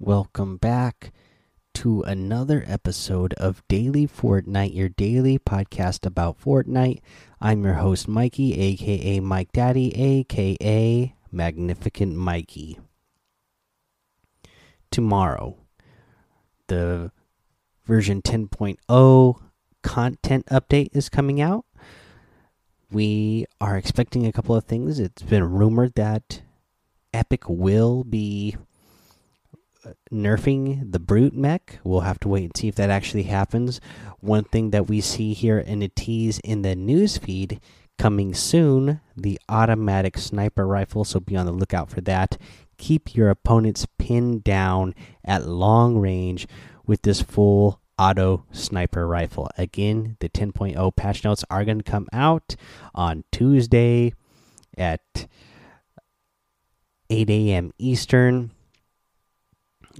welcome back to another episode of Daily Fortnite, your daily podcast about Fortnite. I'm your host, Mikey, aka Mike Daddy, aka Magnificent Mikey. Tomorrow, the version 10.0 content update is coming out. We are expecting a couple of things. It's been rumored that Epic will be nerfing the brute mech. We'll have to wait and see if that actually happens. One thing that we see here in a tease in the news feed coming soon the automatic sniper rifle, so be on the lookout for that. Keep your opponents pinned down at long range with this full auto sniper rifle. Again, the 10.0 patch notes are going to come out on Tuesday at 8 a.m. Eastern.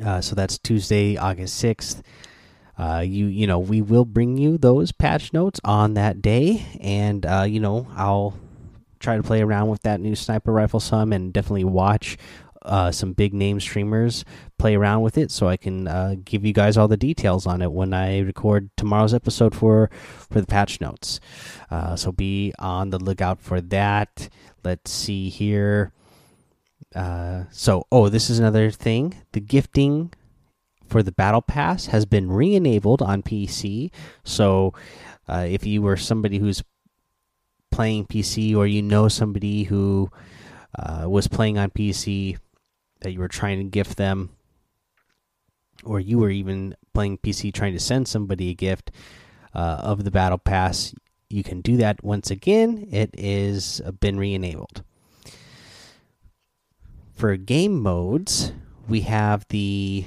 Uh, so that's Tuesday, August 6th. Uh, you you know we will bring you those patch notes on that day, and uh, you know I'll try to play around with that new sniper rifle some, and definitely watch uh, some big name streamers play around with it, so I can uh, give you guys all the details on it when I record tomorrow's episode for for the patch notes. Uh, so be on the lookout for that. Let's see here. Uh, so, oh, this is another thing. The gifting for the battle pass has been re-enabled on PC. So, uh, if you were somebody who's playing PC, or you know somebody who uh, was playing on PC that you were trying to gift them, or you were even playing PC trying to send somebody a gift uh, of the battle pass, you can do that once again. It is been re-enabled for game modes, we have the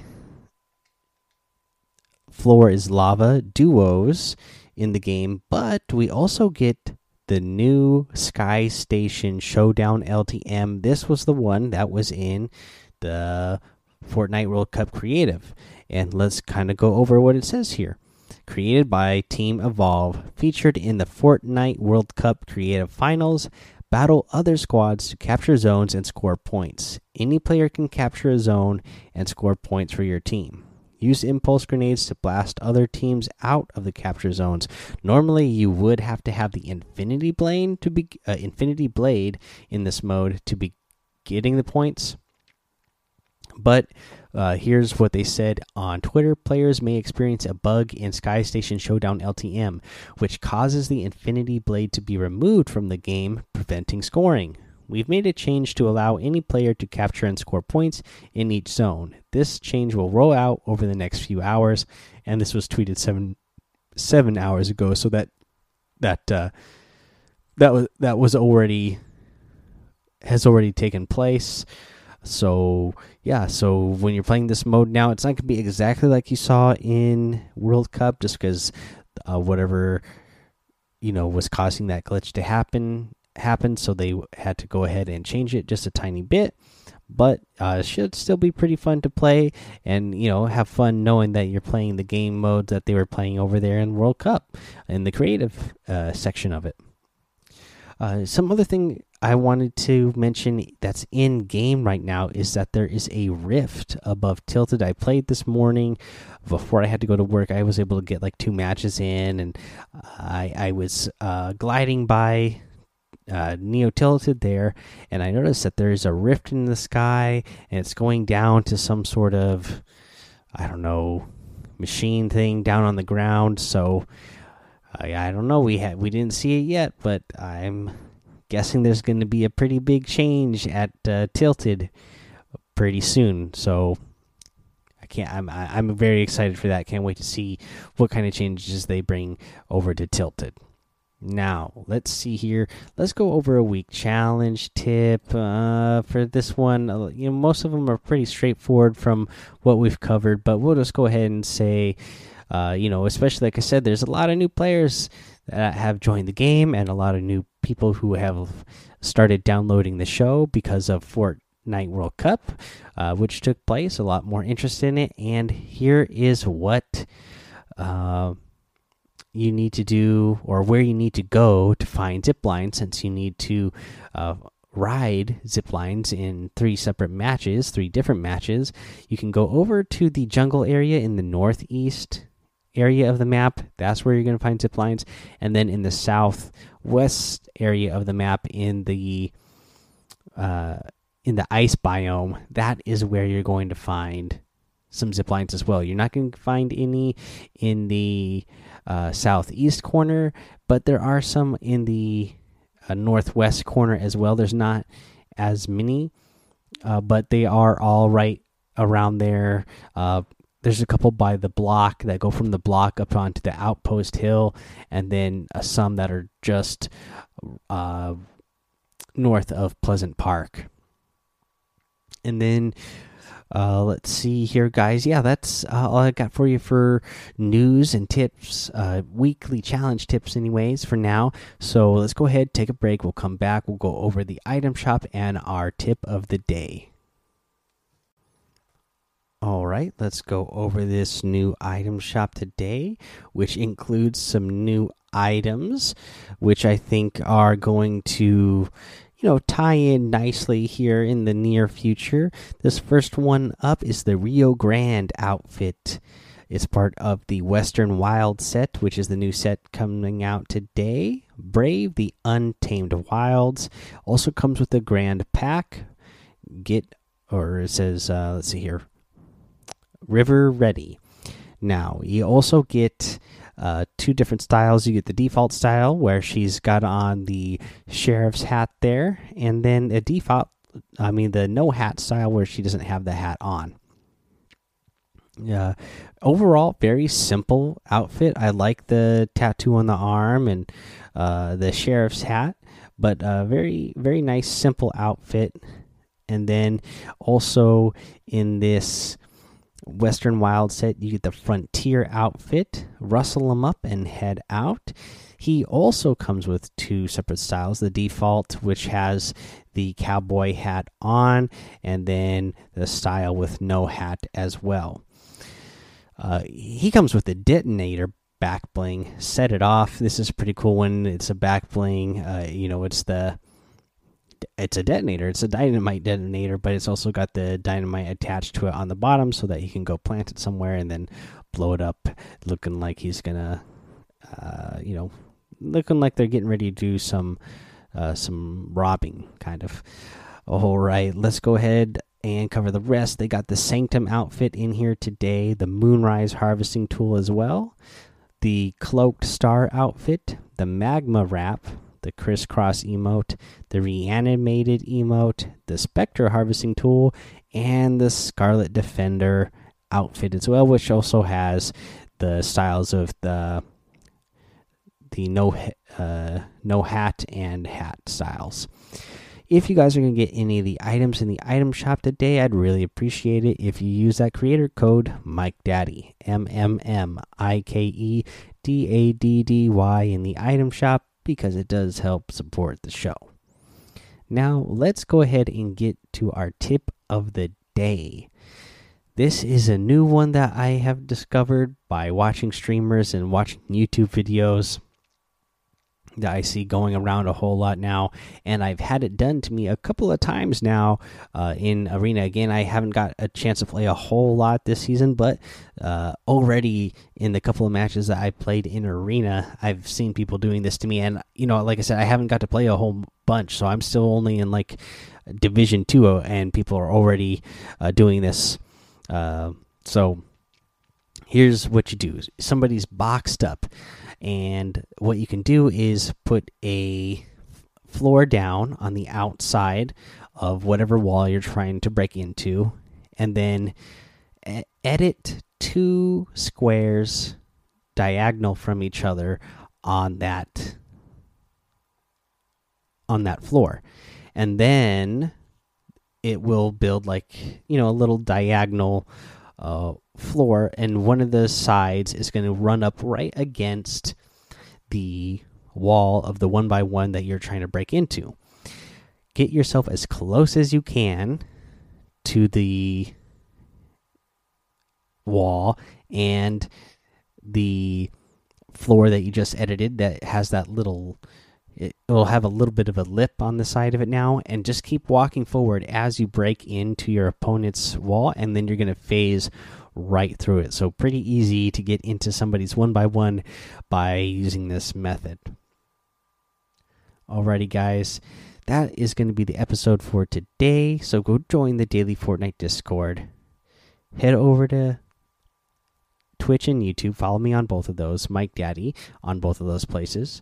floor is lava duos in the game, but we also get the new Sky Station Showdown LTM. This was the one that was in the Fortnite World Cup Creative. And let's kind of go over what it says here. Created by Team Evolve, featured in the Fortnite World Cup Creative Finals, Battle other squads to capture zones and score points. Any player can capture a zone and score points for your team. Use impulse grenades to blast other teams out of the capture zones. Normally, you would have to have the Infinity Blade to be uh, Infinity Blade in this mode to be getting the points. But uh, here's what they said on Twitter players may experience a bug in Sky Station Showdown LTM, which causes the Infinity Blade to be removed from the game, preventing scoring. We've made a change to allow any player to capture and score points in each zone. This change will roll out over the next few hours, and this was tweeted seven seven hours ago. So that that uh, that was that was already has already taken place. So yeah, so when you're playing this mode now, it's not gonna be exactly like you saw in World Cup, just because uh, whatever you know was causing that glitch to happen happened, so they had to go ahead and change it just a tiny bit. But uh, it should still be pretty fun to play, and you know have fun knowing that you're playing the game mode that they were playing over there in World Cup in the creative uh, section of it. Uh, some other thing I wanted to mention that's in game right now is that there is a rift above Tilted. I played this morning before I had to go to work. I was able to get like two matches in, and I I was uh, gliding by uh, Neo Tilted there, and I noticed that there is a rift in the sky, and it's going down to some sort of I don't know machine thing down on the ground. So I, I don't know. We had we didn't see it yet, but I'm guessing there's going to be a pretty big change at uh, Tilted pretty soon. So I can't. I'm I'm very excited for that. Can't wait to see what kind of changes they bring over to Tilted. Now let's see here. Let's go over a week challenge tip uh, for this one. Uh, you know, most of them are pretty straightforward from what we've covered, but we'll just go ahead and say, uh, you know, especially like I said, there's a lot of new players that have joined the game and a lot of new people who have started downloading the show because of Fortnite World Cup, uh, which took place. A lot more interest in it, and here is what uh, you need to do, or where you need to go to find zip lines, since you need to uh, ride zip lines in three separate matches, three different matches. You can go over to the jungle area in the northeast area of the map. That's where you're going to find zip lines. And then in the southwest area of the map, in the uh, in the ice biome, that is where you're going to find some zip lines as well. You're not going to find any in the uh, southeast corner, but there are some in the uh, northwest corner as well. There's not as many, uh, but they are all right around there. There's a couple by the block that go from the block up onto the outpost hill, and then uh, some that are just uh, north of Pleasant Park. And then uh, let's see here, guys. Yeah, that's uh, all I got for you for news and tips, uh, weekly challenge tips, anyways, for now. So let's go ahead, take a break. We'll come back. We'll go over the item shop and our tip of the day. All right, let's go over this new item shop today, which includes some new items, which I think are going to you know, tie in nicely here in the near future. This first one up is the Rio Grande outfit. It's part of the Western Wild set, which is the new set coming out today. Brave the Untamed Wilds also comes with the Grand Pack. Get, or it says, uh, let's see here, River Ready. Now, you also get uh, two different styles. You get the default style where she's got on the sheriff's hat there, and then a default, I mean, the no hat style where she doesn't have the hat on. Uh, overall, very simple outfit. I like the tattoo on the arm and uh, the sheriff's hat, but uh, very, very nice, simple outfit. And then also in this Western Wild set, you get the Frontier outfit. Rustle them up and head out. He also comes with two separate styles the default, which has the cowboy hat on, and then the style with no hat as well. Uh, he comes with the detonator back bling. Set it off. This is pretty cool when it's a back bling. Uh, you know, it's the it's a detonator. It's a dynamite detonator, but it's also got the dynamite attached to it on the bottom so that he can go plant it somewhere and then blow it up, looking like he's gonna, uh, you know, looking like they're getting ready to do some, uh, some robbing kind of. All right, let's go ahead and cover the rest. They got the Sanctum outfit in here today, the Moonrise harvesting tool as well, the Cloaked Star outfit, the Magma wrap, the crisscross emote, the reanimated emote, the spectre harvesting tool, and the Scarlet Defender outfit as well, which also has the styles of the the no uh, no hat and hat styles. If you guys are going to get any of the items in the item shop today, I'd really appreciate it if you use that creator code Mike Daddy M M M I K E D A D D Y in the item shop because it does help support the show. Now, let's go ahead and get to our tip of the day. This is a new one that I have discovered by watching streamers and watching YouTube videos that I see going around a whole lot now, and I've had it done to me a couple of times now uh, in Arena. Again, I haven't got a chance to play a whole lot this season, but uh, already in the couple of matches that I played in Arena, I've seen people doing this to me. And, you know, like I said, I haven't got to play a whole bunch, so I'm still only in like Division 2, uh, and people are already uh, doing this. Uh, so here's what you do somebody's boxed up and what you can do is put a floor down on the outside of whatever wall you're trying to break into, and then edit two squares diagonal from each other on that on that floor. And then it will build like you know a little diagonal uh, floor, and one of the sides is going to run up right against the wall of the one by one that you're trying to break into. Get yourself as close as you can to the wall and the floor that you just edited that has that little it will have a little bit of a lip on the side of it now and just keep walking forward as you break into your opponent's wall and then you're going to phase right through it. So pretty easy to get into somebody's one by one by using this method. Alrighty guys that is going to be the episode for today. So go join the daily fortnite discord. Head over to twitch and youtube. Follow me on both of those mike daddy on both of those places